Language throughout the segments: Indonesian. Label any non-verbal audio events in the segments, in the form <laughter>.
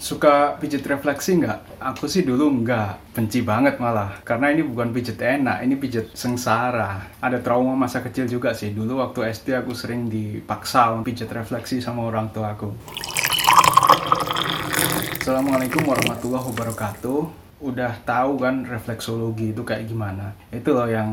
Suka pijit refleksi nggak? Aku sih dulu nggak, benci banget malah. Karena ini bukan pijit enak, ini pijit sengsara. Ada trauma masa kecil juga sih. Dulu waktu SD aku sering dipaksa pijit refleksi sama orang tua aku. Assalamualaikum warahmatullahi wabarakatuh udah tahu kan refleksologi itu kayak gimana. Itu loh yang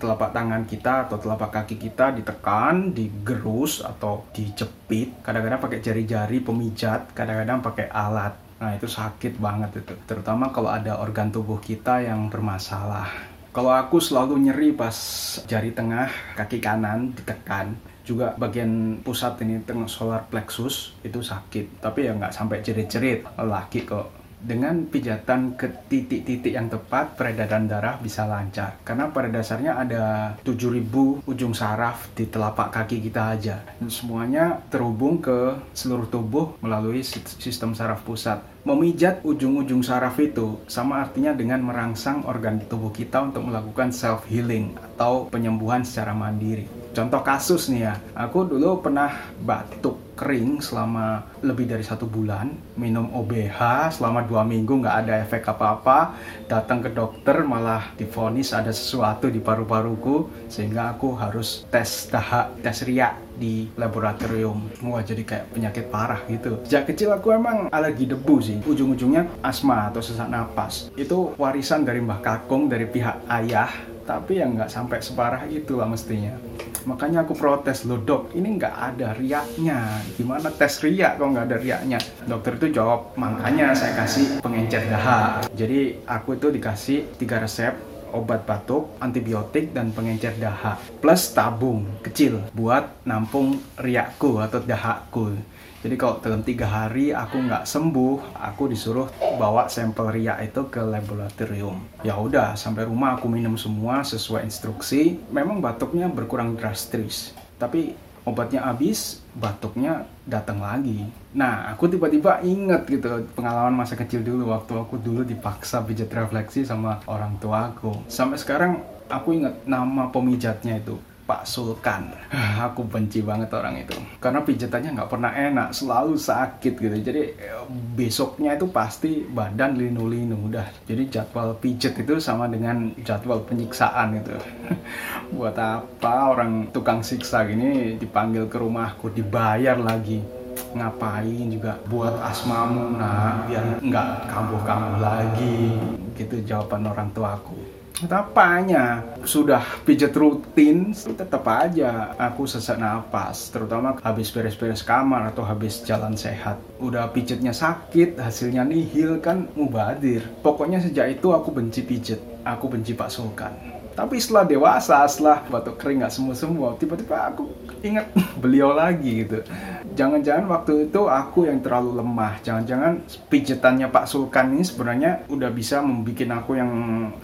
telapak tangan kita atau telapak kaki kita ditekan digerus atau dijepit kadang-kadang pakai jari-jari pemijat kadang-kadang pakai alat. Nah itu sakit banget itu. Terutama kalau ada organ tubuh kita yang bermasalah. Kalau aku selalu nyeri pas jari tengah kaki kanan ditekan. Juga bagian pusat ini tengah solar plexus itu sakit. Tapi ya nggak sampai jerit-jerit laki kok dengan pijatan ke titik-titik yang tepat peredaran darah bisa lancar. Karena pada dasarnya ada 7000 ujung saraf di telapak kaki kita aja. Dan semuanya terhubung ke seluruh tubuh melalui sistem saraf pusat. Memijat ujung-ujung saraf itu sama artinya dengan merangsang organ tubuh kita untuk melakukan self healing atau penyembuhan secara mandiri contoh kasus nih ya aku dulu pernah batuk kering selama lebih dari satu bulan, minum OBH selama dua minggu nggak ada efek apa-apa, datang ke dokter malah difonis ada sesuatu di paru-paruku sehingga aku harus tes dahak, tes riak di laboratorium. Wah jadi kayak penyakit parah gitu. Sejak kecil aku emang alergi debu sih. Ujung-ujungnya asma atau sesak napas. Itu warisan dari Mbah Kakung dari pihak ayah tapi yang nggak sampai separah itu lah mestinya makanya aku protes loh dok ini nggak ada riaknya gimana tes riak kok nggak ada riaknya dokter itu jawab makanya saya kasih pengencer dahak jadi aku itu dikasih tiga resep obat batuk, antibiotik, dan pengencer dahak. Plus tabung kecil buat nampung riakku atau dahakku. Jadi kalau dalam tiga hari aku nggak sembuh, aku disuruh bawa sampel ria itu ke laboratorium. Ya udah, sampai rumah aku minum semua sesuai instruksi. Memang batuknya berkurang drastis, tapi obatnya habis, batuknya datang lagi. Nah, aku tiba-tiba inget gitu pengalaman masa kecil dulu waktu aku dulu dipaksa pijat refleksi sama orang tua aku. Sampai sekarang aku inget nama pemijatnya itu Pak Sulkan. Aku benci banget orang itu. Karena pijatannya nggak pernah enak, selalu sakit gitu. Jadi besoknya itu pasti badan linu-linu udah. Jadi jadwal pijat itu sama dengan jadwal penyiksaan itu. <laughs> Buat apa orang tukang siksa gini dipanggil ke rumahku, dibayar lagi ngapain juga buat asmamu nah biar nggak kambuh-kambuh lagi gitu jawaban orang tuaku Apanya? Sudah pijat rutin, tetap aja aku sesak napas. Terutama habis beres-beres kamar atau habis jalan sehat. Udah pijatnya sakit, hasilnya nihil kan mubadir. Pokoknya sejak itu aku benci pijat. Aku benci Pak Sulkan. Tapi setelah dewasa, setelah batuk kering nggak semua-semua, tiba-tiba aku ingat <laughs> beliau lagi gitu. Jangan-jangan waktu itu aku yang terlalu lemah. Jangan-jangan pijetannya Pak Sulkan ini sebenarnya udah bisa membuat aku yang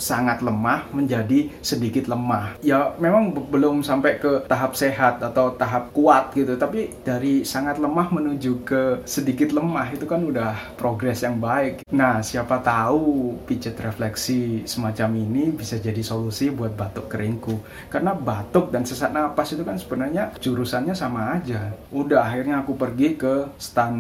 sangat lemah menjadi sedikit lemah. Ya memang belum sampai ke tahap sehat atau tahap kuat gitu tapi dari sangat lemah menuju ke sedikit lemah itu kan udah progres yang baik. Nah siapa tahu pijet refleksi semacam ini bisa jadi solusi buat batuk keringku. Karena batuk dan sesak napas itu kan sebenarnya jurusannya sama aja. Udah akhirnya aku pergi ke stand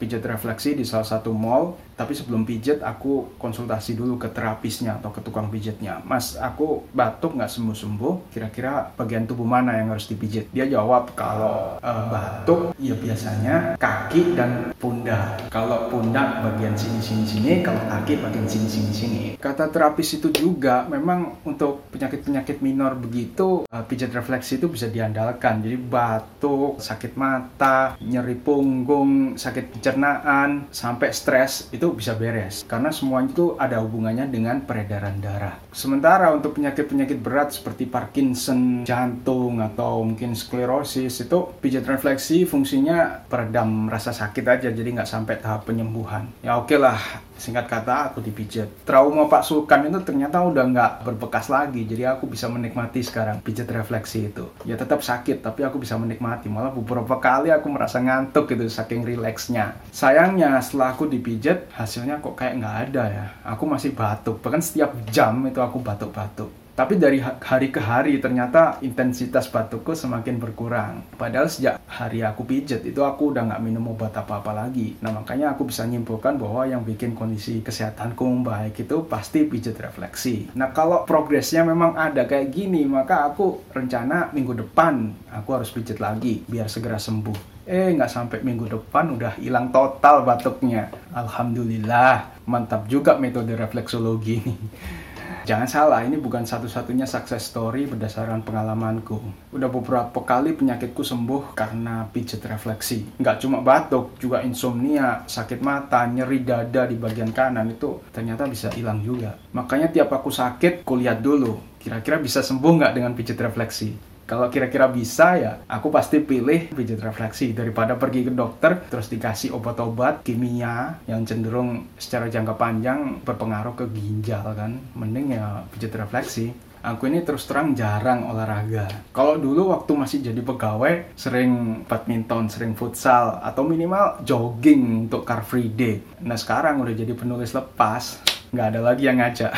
pijat refleksi di salah satu mall tapi sebelum pijat aku konsultasi dulu ke terapisnya atau ke tukang pijatnya mas aku batuk nggak sembuh sembuh kira-kira bagian tubuh mana yang harus dipijat dia jawab kalau uh, batuk ya biasanya kaki dan pundak. Kalau pundak bagian sini sini sini kalau kaki bagian sini sini. Sini kata terapis itu juga memang untuk penyakit penyakit minor begitu uh, pijat refleksi itu bisa diandalkan. Jadi batuk sakit mata nyeri punggung sakit pencernaan sampai stres itu bisa beres karena semuanya itu ada hubungannya dengan peredaran darah. Sementara untuk penyakit-penyakit berat seperti Parkinson, jantung atau mungkin sklerosis itu pijat refleksi fungsinya peredam rasa sakit aja jadi nggak sampai tahap penyembuhan. Ya oke okay lah singkat kata aku dipijat. Trauma Pak Sulkan itu ternyata udah nggak berbekas lagi jadi aku bisa menikmati sekarang pijat refleksi itu. Ya tetap sakit tapi aku bisa menikmati malah beberapa kali aku merasa ngantuk gitu saking rileksnya. Sayangnya setelah aku dipijat hasilnya kok kayak nggak ada ya. Aku masih batuk, bahkan setiap jam itu aku batuk-batuk. Tapi dari hari ke hari ternyata intensitas batukku semakin berkurang. Padahal sejak hari aku pijet itu aku udah nggak minum obat apa-apa lagi. Nah makanya aku bisa nyimpulkan bahwa yang bikin kondisi kesehatanku membaik itu pasti pijet refleksi. Nah kalau progresnya memang ada kayak gini, maka aku rencana minggu depan aku harus pijet lagi biar segera sembuh. Eh nggak sampai minggu depan udah hilang total batuknya. Alhamdulillah mantap juga metode refleksologi ini. <laughs> Jangan salah, ini bukan satu-satunya success story berdasarkan pengalamanku. Udah beberapa kali penyakitku sembuh karena pijet refleksi. Nggak cuma batuk, juga insomnia, sakit mata, nyeri dada di bagian kanan itu ternyata bisa hilang juga. Makanya tiap aku sakit, kulihat dulu. Kira-kira bisa sembuh nggak dengan pijet refleksi? Kalau kira-kira bisa ya, aku pasti pilih pijat refleksi daripada pergi ke dokter terus dikasih obat-obat kimia yang cenderung secara jangka panjang berpengaruh ke ginjal kan. Mending ya pijat refleksi. Aku ini terus terang jarang olahraga. Kalau dulu waktu masih jadi pegawai, sering badminton, sering futsal, atau minimal jogging untuk car free day. Nah sekarang udah jadi penulis lepas, nggak ada lagi yang ngajak.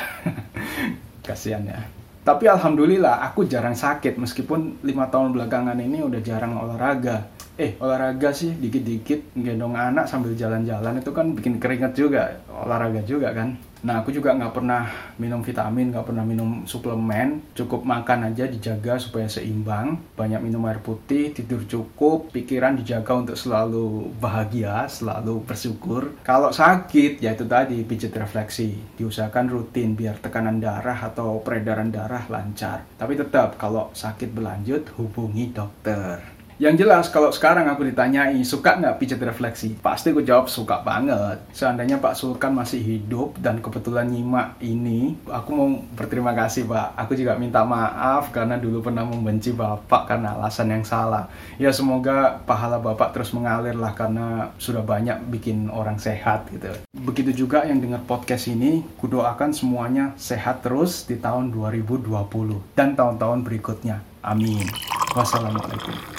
<laughs> Kasian ya. Tapi alhamdulillah aku jarang sakit meskipun lima tahun belakangan ini udah jarang olahraga. Eh olahraga sih dikit-dikit gendong anak sambil jalan-jalan itu kan bikin keringet juga olahraga juga kan. Nah, aku juga nggak pernah minum vitamin, nggak pernah minum suplemen. Cukup makan aja dijaga supaya seimbang. Banyak minum air putih, tidur cukup, pikiran dijaga untuk selalu bahagia, selalu bersyukur. Kalau sakit, ya itu tadi pijat refleksi. Diusahakan rutin biar tekanan darah atau peredaran darah lancar. Tapi tetap kalau sakit berlanjut, hubungi dokter. Yang jelas kalau sekarang aku ditanyai suka nggak pijat refleksi, pasti aku jawab suka banget. Seandainya Pak Sulkan masih hidup dan kebetulan nyimak ini, aku mau berterima kasih Pak. Aku juga minta maaf karena dulu pernah membenci Bapak karena alasan yang salah. Ya semoga pahala Bapak terus mengalir lah karena sudah banyak bikin orang sehat gitu. Begitu juga yang dengar podcast ini, kudoakan semuanya sehat terus di tahun 2020 dan tahun-tahun berikutnya. Amin. Wassalamualaikum.